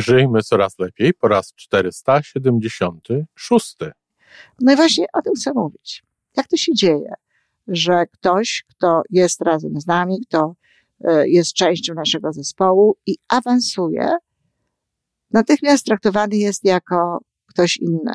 Żyjmy coraz lepiej po raz 476. No i właśnie o tym chcę mówić. Jak to się dzieje, że ktoś, kto jest razem z nami, kto e, jest częścią naszego zespołu i awansuje, natychmiast traktowany jest jako ktoś inny.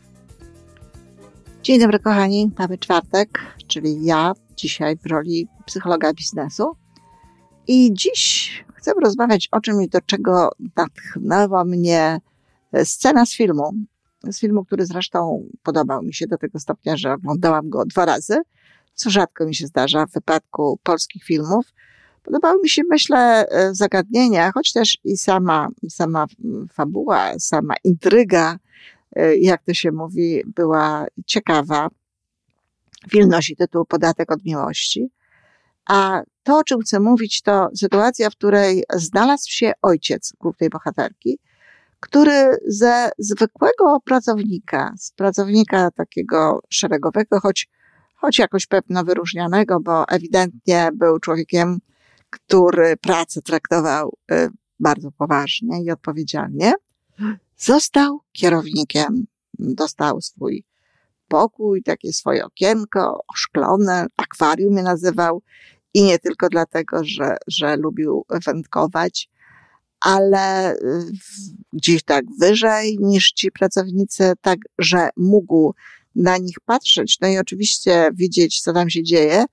Dzień dobry, kochani. Mamy czwartek, czyli ja dzisiaj w roli psychologa biznesu. I dziś chcę rozmawiać o czymś, do czego natchnęła mnie scena z filmu. Z filmu, który zresztą podobał mi się do tego stopnia, że oglądałam go dwa razy, co rzadko mi się zdarza w wypadku polskich filmów. Podobały mi się, myślę, zagadnienia, choć też i sama, sama fabuła, sama intryga, jak to się mówi, była ciekawa. Film nosi tytuł Podatek od miłości. A to, o czym chcę mówić, to sytuacja, w której znalazł się ojciec głównej bohaterki, który ze zwykłego pracownika, z pracownika takiego szeregowego, choć, choć jakoś pewno wyróżnianego, bo ewidentnie był człowiekiem, który pracę traktował e, bardzo poważnie i odpowiedzialnie, Został kierownikiem, dostał swój pokój, takie swoje okienko, oszklone, akwarium je nazywał i nie tylko dlatego, że, że lubił wędkować, ale gdzieś tak wyżej niż ci pracownicy, tak, że mógł na nich patrzeć, no i oczywiście widzieć, co tam się dzieje.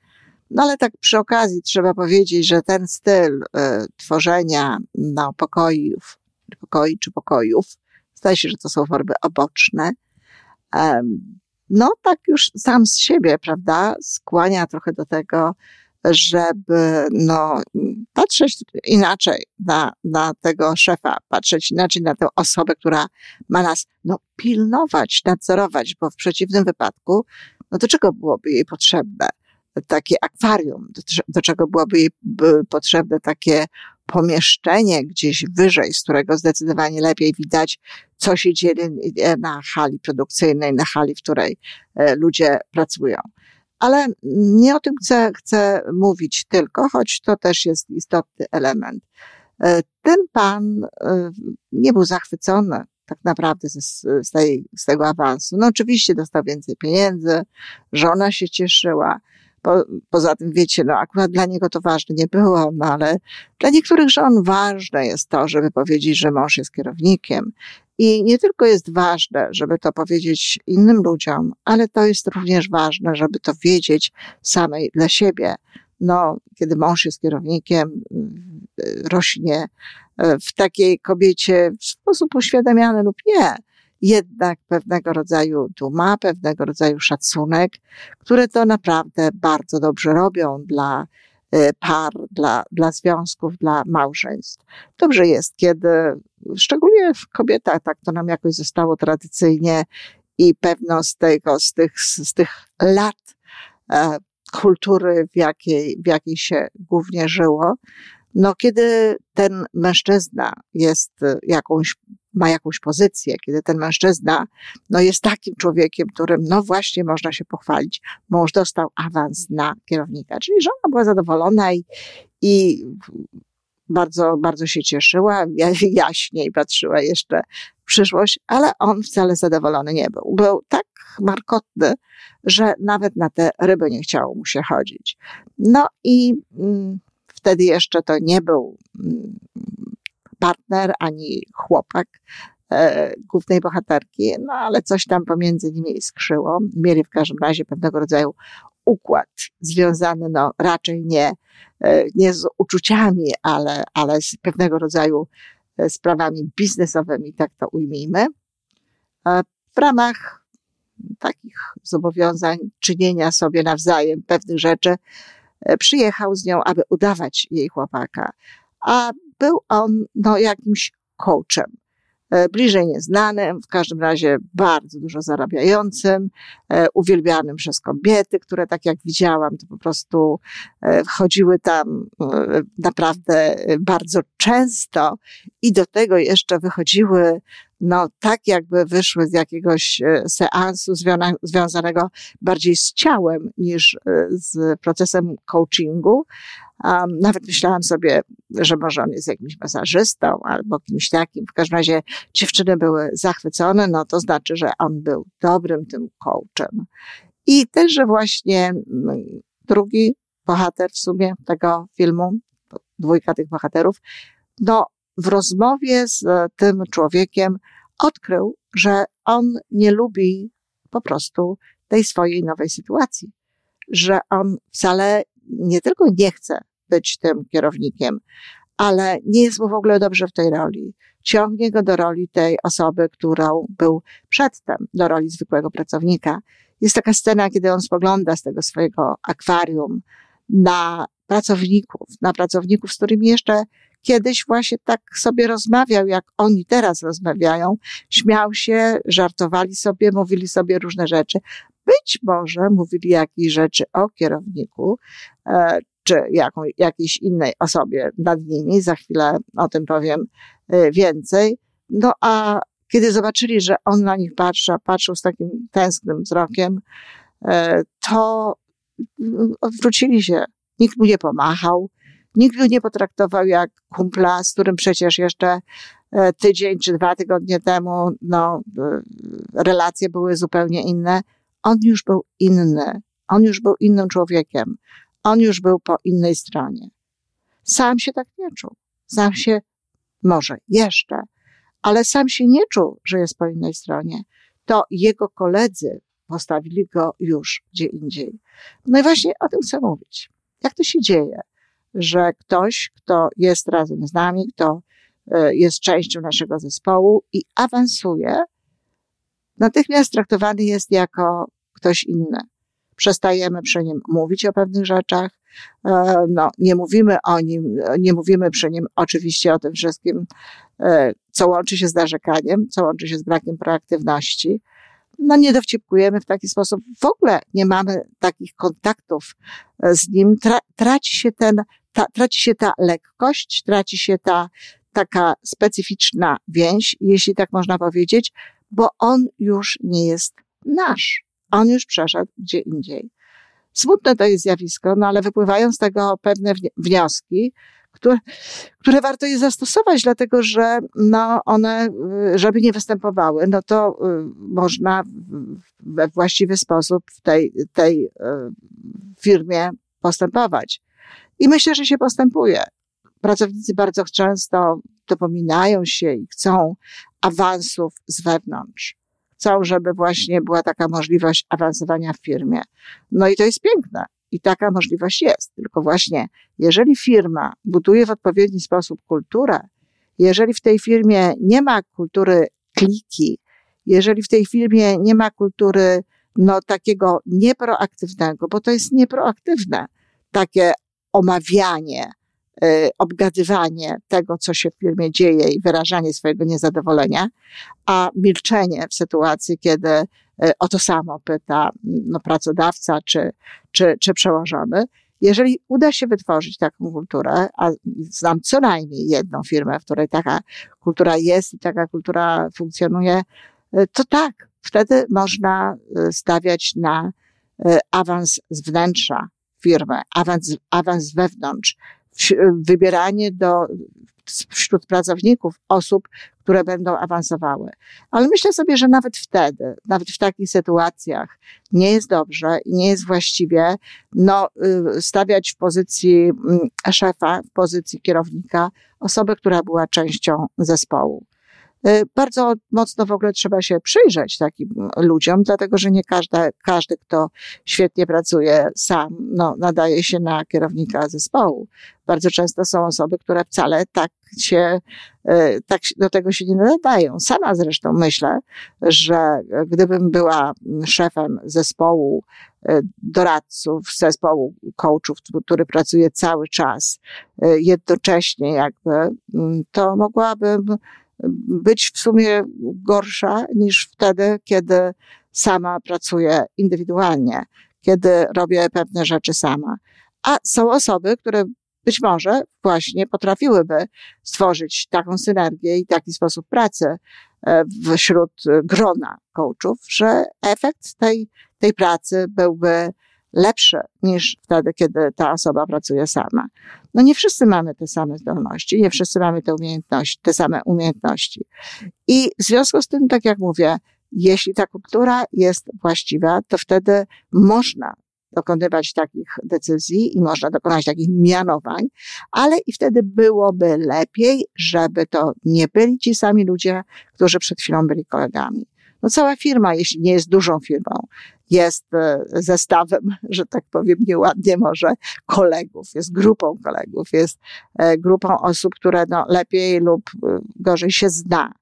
No ale tak przy okazji trzeba powiedzieć, że ten styl y, tworzenia no, pokojów, pokoi czy pokojów, Zdaje się, że to są formy oboczne. No, tak już sam z siebie, prawda, skłania trochę do tego, żeby no, patrzeć inaczej na, na tego szefa, patrzeć inaczej na tę osobę, która ma nas no, pilnować, nadzorować, bo w przeciwnym wypadku, no do czego byłoby jej potrzebne takie akwarium, do, do czego byłoby jej potrzebne takie pomieszczenie gdzieś wyżej, z którego zdecydowanie lepiej widać, co się dzieje na hali produkcyjnej, na hali, w której e, ludzie pracują. Ale nie o tym chcę, chcę mówić tylko, choć to też jest istotny element. E, ten pan e, nie był zachwycony tak naprawdę z, z, tej, z tego awansu. No oczywiście dostał więcej pieniędzy, żona się cieszyła, po, poza tym, wiecie, no akurat dla niego to ważne nie było, no ale dla niektórych żon ważne jest to, żeby powiedzieć, że mąż jest kierownikiem. I nie tylko jest ważne, żeby to powiedzieć innym ludziom, ale to jest również ważne, żeby to wiedzieć samej dla siebie. No, kiedy mąż jest kierownikiem, rośnie e, w takiej kobiecie w sposób uświadamiany lub nie, jednak pewnego rodzaju duma, pewnego rodzaju szacunek, które to naprawdę bardzo dobrze robią dla e, par, dla, dla związków, dla małżeństw. Dobrze jest, kiedy, szczególnie w kobietach, tak to nam jakoś zostało tradycyjnie i pewno z tego, z tych, z tych lat e, kultury, w jakiej, w jakiej się głównie żyło, no, kiedy ten mężczyzna jest jakąś ma jakąś pozycję, kiedy ten mężczyzna no, jest takim człowiekiem, którym no właśnie można się pochwalić. Mąż dostał awans na kierownika, czyli żona była zadowolona i, i bardzo, bardzo się cieszyła, jaśniej patrzyła jeszcze w przyszłość, ale on wcale zadowolony nie był. Był tak markotny, że nawet na te ryby nie chciało mu się chodzić. No i mm, wtedy jeszcze to nie był mm, partner, ani chłopak e, głównej bohaterki, no ale coś tam pomiędzy nimi skrzyło. Mieli w każdym razie pewnego rodzaju układ związany, no raczej nie, e, nie z uczuciami, ale, ale z pewnego rodzaju e, sprawami biznesowymi, tak to ujmijmy. W ramach takich zobowiązań, czynienia sobie nawzajem pewnych rzeczy, e, przyjechał z nią, aby udawać jej chłopaka. A był on no, jakimś coachem. E, bliżej nieznanym, w każdym razie bardzo dużo zarabiającym, e, uwielbianym przez kobiety, które tak jak widziałam, to po prostu e, chodziły tam naprawdę bardzo często i do tego jeszcze wychodziły no tak jakby wyszły z jakiegoś seansu związanego bardziej z ciałem niż z procesem coachingu. Um, nawet myślałam sobie, że może on jest jakimś masażystą albo kimś takim. W każdym razie dziewczyny były zachwycone, no to znaczy, że on był dobrym tym coachem. I też, że właśnie mm, drugi bohater w sumie tego filmu, dwójka tych bohaterów, no w rozmowie z tym człowiekiem odkrył, że on nie lubi po prostu tej swojej nowej sytuacji. Że on wcale nie tylko nie chce być tym kierownikiem, ale nie jest mu w ogóle dobrze w tej roli. Ciągnie go do roli tej osoby, którą był przedtem, do roli zwykłego pracownika. Jest taka scena, kiedy on spogląda z tego swojego akwarium na pracowników, na pracowników, z którymi jeszcze kiedyś właśnie tak sobie rozmawiał, jak oni teraz rozmawiają. Śmiał się, żartowali sobie, mówili sobie różne rzeczy. Być może mówili jakieś rzeczy o kierowniku, e, czy jaką, jakiejś innej osobie nad nimi. Za chwilę o tym powiem y, więcej. No a kiedy zobaczyli, że on na nich patrzy, patrzył z takim tęsknym wzrokiem, y, to odwrócili się. Nikt mu nie pomachał, nikt go nie potraktował jak kumpla, z którym przecież jeszcze y, tydzień czy dwa tygodnie temu, no, relacje były zupełnie inne. On już był inny. On już był innym człowiekiem. On już był po innej stronie. Sam się tak nie czuł. Sam się, może jeszcze, ale sam się nie czuł, że jest po innej stronie. To jego koledzy postawili go już gdzie indziej. No i właśnie o tym chcę mówić. Jak to się dzieje, że ktoś, kto jest razem z nami, kto e, jest częścią naszego zespołu i awansuje, natychmiast traktowany jest jako ktoś inny przestajemy przy nim mówić o pewnych rzeczach, e, no, nie mówimy o nim, nie mówimy przy nim oczywiście o tym wszystkim, e, co łączy się z narzekaniem, co łączy się z brakiem proaktywności. No, nie dowcipkujemy w taki sposób. W ogóle nie mamy takich kontaktów z nim. Tra traci się ten, ta, traci się ta lekkość, traci się ta taka specyficzna więź, jeśli tak można powiedzieć, bo on już nie jest nasz. On już przeszedł gdzie indziej. Smutne to jest zjawisko, no ale wypływają z tego pewne wnioski, które, które warto je zastosować, dlatego że no one, y, żeby nie występowały, no to y, można we właściwy sposób w tej, tej y, firmie postępować. I myślę, że się postępuje. Pracownicy bardzo często dopominają się i chcą awansów z wewnątrz chcą, żeby właśnie była taka możliwość awansowania w firmie. No i to jest piękne. I taka możliwość jest. Tylko właśnie, jeżeli firma buduje w odpowiedni sposób kulturę, jeżeli w tej firmie nie ma kultury kliki, jeżeli w tej firmie nie ma kultury, no, takiego nieproaktywnego, bo to jest nieproaktywne, takie omawianie, Y, obgadywanie tego, co się w firmie dzieje i wyrażanie swojego niezadowolenia, a milczenie w sytuacji, kiedy y, o to samo pyta no, pracodawca czy, czy, czy przełożony. Jeżeli uda się wytworzyć taką kulturę, a znam co najmniej jedną firmę, w której taka kultura jest i taka kultura funkcjonuje, y, to tak, wtedy można stawiać na awans z wnętrza firmy, awans, awans wewnątrz, wybieranie do, wśród pracowników osób, które będą awansowały. Ale myślę sobie, że nawet wtedy, nawet w takich sytuacjach nie jest dobrze i nie jest właściwie no, y, stawiać w pozycji mm, szefa, w pozycji kierownika osobę, która była częścią zespołu. Y, bardzo mocno w ogóle trzeba się przyjrzeć takim ludziom, dlatego że nie każda, każdy, kto świetnie pracuje sam, no, nadaje się na kierownika zespołu. Bardzo często są osoby, które wcale tak się, y, tak do tego się nie nadają. Sama zresztą myślę, że gdybym była szefem zespołu y, doradców, zespołu coachów, który pracuje cały czas, jednocześnie jakby, mm, to mogłabym być w sumie gorsza niż wtedy, kiedy sama pracuję indywidualnie, kiedy robię pewne rzeczy sama. A są osoby, które być może właśnie potrafiłyby stworzyć taką synergię i taki sposób pracy e, wśród grona coachów, że efekt tej, tej pracy byłby lepsze niż wtedy, kiedy ta osoba pracuje sama. No nie wszyscy mamy te same zdolności, nie wszyscy mamy te umiejętności, te same umiejętności. I w związku z tym, tak jak mówię, jeśli ta kultura jest właściwa, to wtedy można dokonywać takich decyzji i można dokonać takich mianowań, ale i wtedy byłoby lepiej, żeby to nie byli ci sami ludzie, którzy przed chwilą byli kolegami. No cała firma, jeśli nie jest dużą firmą, jest e, zestawem, że tak powiem nieładnie może, kolegów, jest grupą kolegów, jest e, grupą osób, które no, lepiej lub e, gorzej się zna.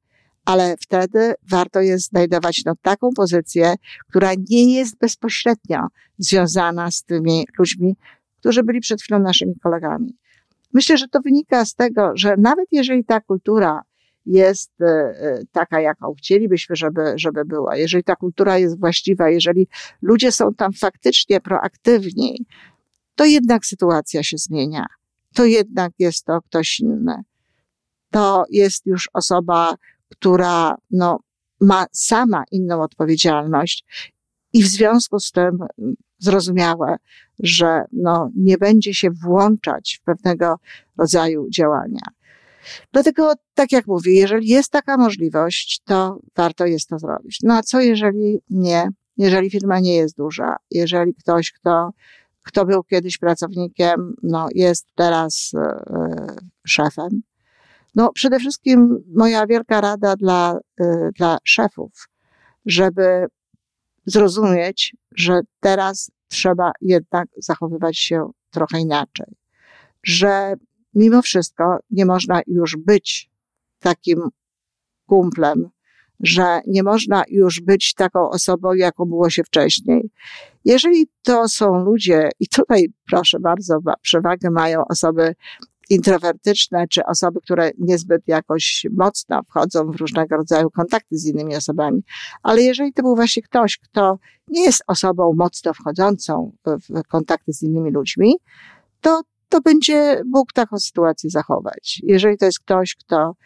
Ale wtedy warto jest znajdować no, taką pozycję, która nie jest bezpośrednio związana z tymi ludźmi, którzy byli przed chwilą naszymi kolegami. Myślę, że to wynika z tego, że nawet jeżeli ta kultura jest e, e, taka, jaką chcielibyśmy, żeby, żeby była, jeżeli ta kultura jest właściwa, jeżeli ludzie są tam faktycznie proaktywni, to jednak sytuacja się zmienia. To jednak jest to ktoś inny. To jest już osoba, która no, ma sama inną odpowiedzialność i w związku z tym zrozumiałe, że no, nie będzie się włączać w pewnego rodzaju działania. Dlatego, tak jak mówię, jeżeli jest taka możliwość, to warto jest to zrobić. No a co jeżeli nie? Jeżeli firma nie jest duża, jeżeli ktoś, kto, kto był kiedyś pracownikiem, no jest teraz e, szefem. No przede wszystkim moja wielka rada dla, e, dla szefów, żeby zrozumieć, że teraz trzeba jednak zachowywać się trochę inaczej. Że mimo wszystko nie można już być takim kumplem, że nie można już być taką osobą, jaką było się wcześniej. Jeżeli to są ludzie, i tutaj proszę bardzo, przewagę mają osoby introwertyczne, czy osoby, które niezbyt jakoś mocno wchodzą w różnego rodzaju kontakty z innymi osobami, ale jeżeli to był właśnie ktoś, kto nie jest osobą mocno wchodzącą w kontakty z innymi ludźmi, to to będzie mógł taką sytuację zachować. Jeżeli to jest ktoś, kto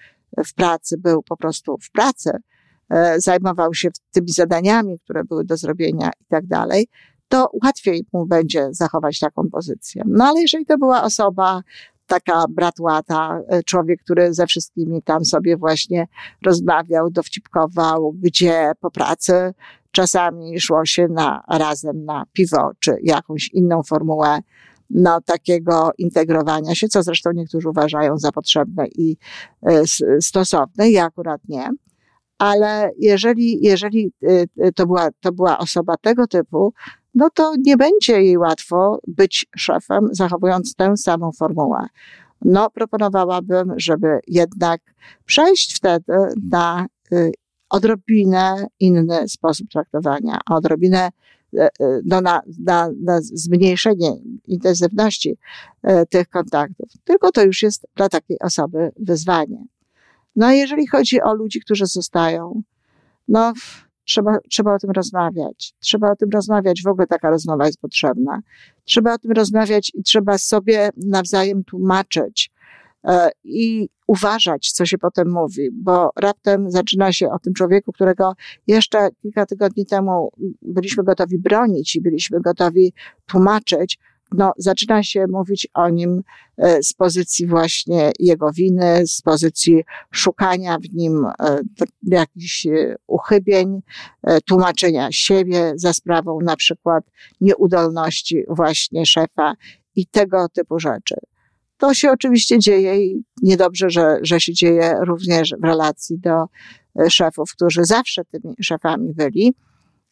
w pracy był po prostu w pracy, e, zajmował się tymi zadaniami, które były do zrobienia i tak dalej, to łatwiej mu będzie zachować taką pozycję. No ale jeżeli to była osoba, taka bratłata, e, człowiek, który ze wszystkimi tam sobie właśnie rozmawiał, dowcipkował, gdzie po pracy czasami szło się na, razem na piwo, czy jakąś inną formułę no, takiego integrowania się, co zresztą niektórzy uważają za potrzebne i e, stosowne, ja akurat nie. Ale jeżeli, jeżeli e, e, to była, to była osoba tego typu, no to nie będzie jej łatwo być szefem, zachowując tę samą formułę. No, proponowałabym, żeby jednak przejść wtedy na odrobinę inny sposób traktowania, odrobinę no na, na, na zmniejszenie intensywności e, tych kontaktów. Tylko to już jest dla takiej osoby wyzwanie. No a jeżeli chodzi o ludzi, którzy zostają, no trzeba, trzeba o tym rozmawiać. Trzeba o tym rozmawiać. W ogóle taka rozmowa jest potrzebna. Trzeba o tym rozmawiać i trzeba sobie nawzajem tłumaczyć, E, i uważać, co się potem mówi, bo raptem zaczyna się o tym człowieku, którego jeszcze kilka tygodni temu byliśmy gotowi bronić i byliśmy gotowi tłumaczyć, no, zaczyna się mówić o nim e, z pozycji właśnie jego winy, z pozycji szukania w nim e, jakichś uchybień, tłumaczenia siebie za sprawą na przykład nieudolności właśnie szefa i tego typu rzeczy to się oczywiście dzieje i niedobrze, że, że się dzieje również w relacji do e, szefów, którzy zawsze tymi szefami byli,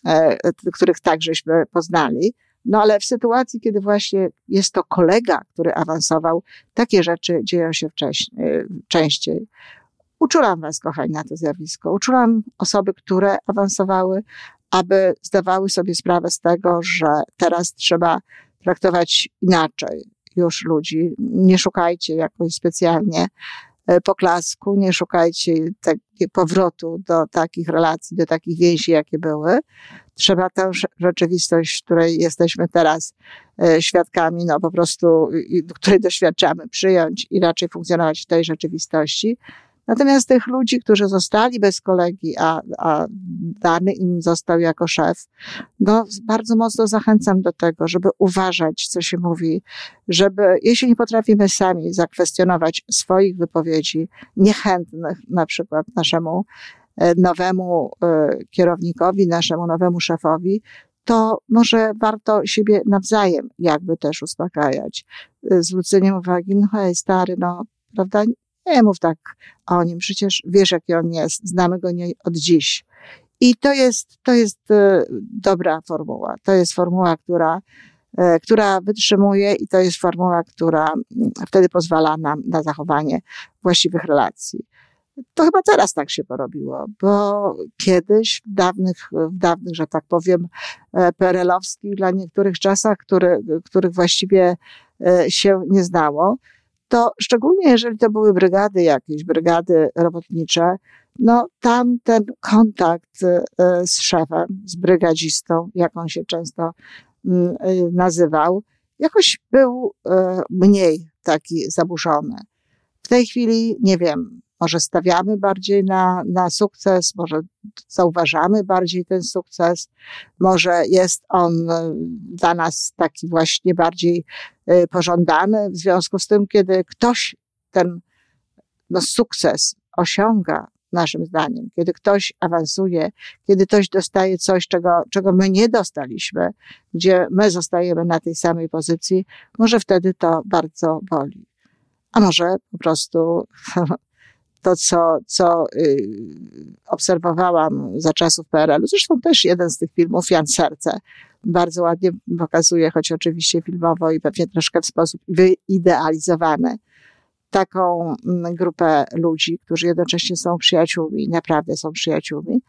e, których takżeśmy poznali. No ale w sytuacji, kiedy właśnie jest to kolega, który awansował, takie rzeczy dzieją się wcześniej, częściej. Uczulam Was, kochani, na to zjawisko. Uczulam osoby, które awansowały, aby zdawały sobie sprawę z tego, że teraz trzeba traktować inaczej już ludzi. Nie szukajcie jakoś specjalnie e, poklasku, nie szukajcie powrotu do takich relacji, do takich więzi, jakie były. Trzeba tę rzeczywistość, której jesteśmy teraz e, świadkami, no po prostu, której doświadczamy, przyjąć i raczej funkcjonować w tej rzeczywistości. Natomiast tych ludzi, którzy zostali bez kolegi, a, a dany im został jako szef, no bardzo mocno zachęcam do tego, żeby uważać, co się mówi, żeby, jeśli nie potrafimy sami zakwestionować swoich wypowiedzi, niechętnych na przykład naszemu e, nowemu e, kierownikowi, naszemu nowemu szefowi, to może warto siebie nawzajem jakby też uspokajać. E, zwróceniem uwagi, no hej, stary, no, prawda, nie mów tak o nim, przecież wiesz, jaki on jest, znamy go nie od dziś. I to jest, to jest e, dobra formuła. To jest formuła, która, e, która wytrzymuje i to jest formuła, która mm, wtedy pozwala nam na zachowanie właściwych relacji. To chyba teraz tak się porobiło, bo kiedyś, w dawnych, w dawnych, że tak powiem, e, perelowskich dla niektórych czasach, który, których właściwie się nie znało, to szczególnie jeżeli to były brygady jakieś, brygady robotnicze, no tam ten kontakt e, z szefem, z brygadzistą, jak on się często mm, e, nazywał, jakoś był e, mniej taki zaburzony. W tej chwili, nie wiem, może stawiamy bardziej na, na sukces, może zauważamy bardziej ten sukces, może jest on e, dla nas taki właśnie bardziej e, pożądany. W związku z tym, kiedy ktoś ten no, sukces osiąga, naszym zdaniem, kiedy ktoś awansuje, kiedy ktoś dostaje coś, czego, czego my nie dostaliśmy, gdzie my zostajemy na tej samej pozycji, może wtedy to bardzo boli. A może po prostu to, co, co y, obserwowałam za czasów PRL-u. Zresztą też jeden z tych filmów, Jan Serce, bardzo ładnie pokazuje, choć oczywiście filmowo i pewnie troszkę w sposób wyidealizowany, taką mm, grupę ludzi, którzy jednocześnie są przyjaciółmi, naprawdę są przyjaciółmi.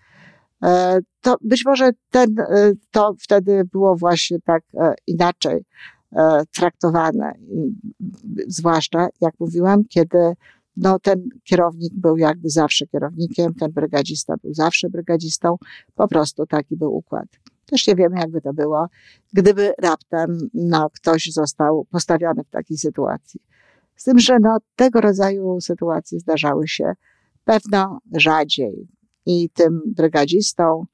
E, to być może ten, e, to wtedy było właśnie tak e, inaczej traktowane, zwłaszcza, jak mówiłam, kiedy no, ten kierownik był jakby zawsze kierownikiem, ten brygadzista był zawsze brygadzistą, po prostu taki był układ. Też nie wiemy, jakby to było, gdyby raptem no, ktoś został postawiony w takiej sytuacji. Z tym, że no, tego rodzaju sytuacje zdarzały się pewno rzadziej. I tym brygadzistą,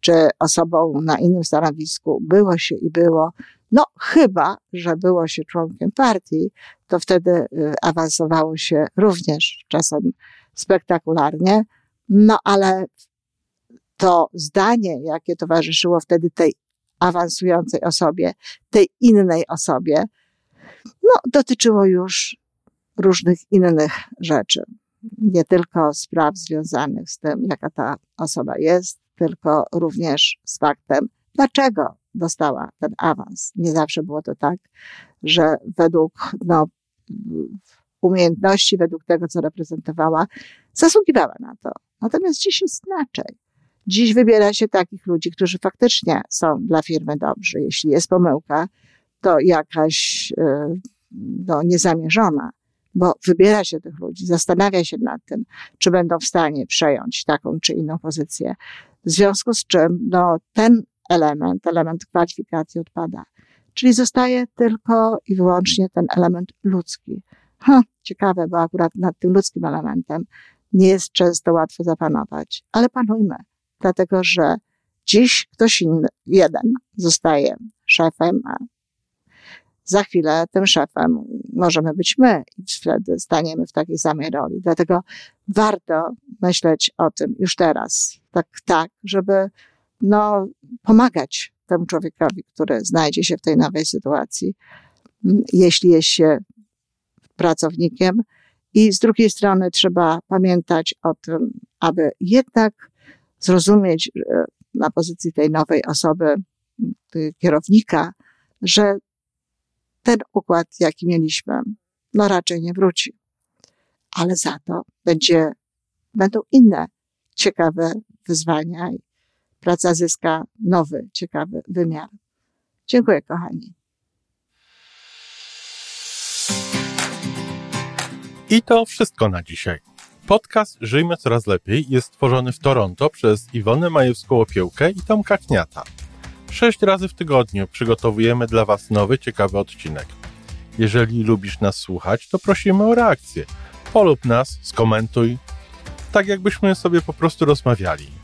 czy osobą na innym stanowisku było się i było, no chyba, że było się członkiem partii, to wtedy y, awansowało się również czasem spektakularnie, no ale to zdanie, jakie towarzyszyło wtedy tej awansującej osobie, tej innej osobie, no dotyczyło już różnych innych rzeczy. Nie tylko spraw związanych z tym, jaka ta osoba jest, tylko również z faktem, dlaczego dostała ten awans. Nie zawsze było to tak, że według no, umiejętności, według tego, co reprezentowała, zasługiwała na to. Natomiast dziś jest inaczej. Dziś wybiera się takich ludzi, którzy faktycznie są dla firmy dobrzy. Jeśli jest pomyłka, to jakaś e, no, niezamierzona, bo wybiera się tych ludzi, zastanawia się nad tym, czy będą w stanie przejąć taką czy inną pozycję. W związku z czym no, ten element, element kwalifikacji odpada. Czyli zostaje tylko i wyłącznie ten element ludzki. Ha, ciekawe, bo akurat nad tym ludzkim elementem nie jest często łatwo zapanować, ale panujmy, dlatego że dziś ktoś inny, jeden zostaje szefem, a za chwilę tym szefem możemy być my i wtedy staniemy w takiej samej roli. Dlatego warto myśleć o tym już teraz, tak, tak, żeby no, pomagać temu człowiekowi, który znajdzie się w tej nowej sytuacji, jeśli jest się pracownikiem. I z drugiej strony trzeba pamiętać o tym, aby jednak zrozumieć e, na pozycji tej nowej osoby, kierownika, że ten układ, jaki mieliśmy, no raczej nie wróci. Ale za to będzie, będą inne ciekawe wyzwania praca zyska nowy, ciekawy wymiar. Dziękuję, kochani. I to wszystko na dzisiaj. Podcast Żyjmy Coraz Lepiej jest stworzony w Toronto przez Iwonę Majewską-Opiełkę i Tomka Kniata. Sześć razy w tygodniu przygotowujemy dla Was nowy, ciekawy odcinek. Jeżeli lubisz nas słuchać, to prosimy o reakcję. Polub nas, skomentuj, tak jakbyśmy sobie po prostu rozmawiali.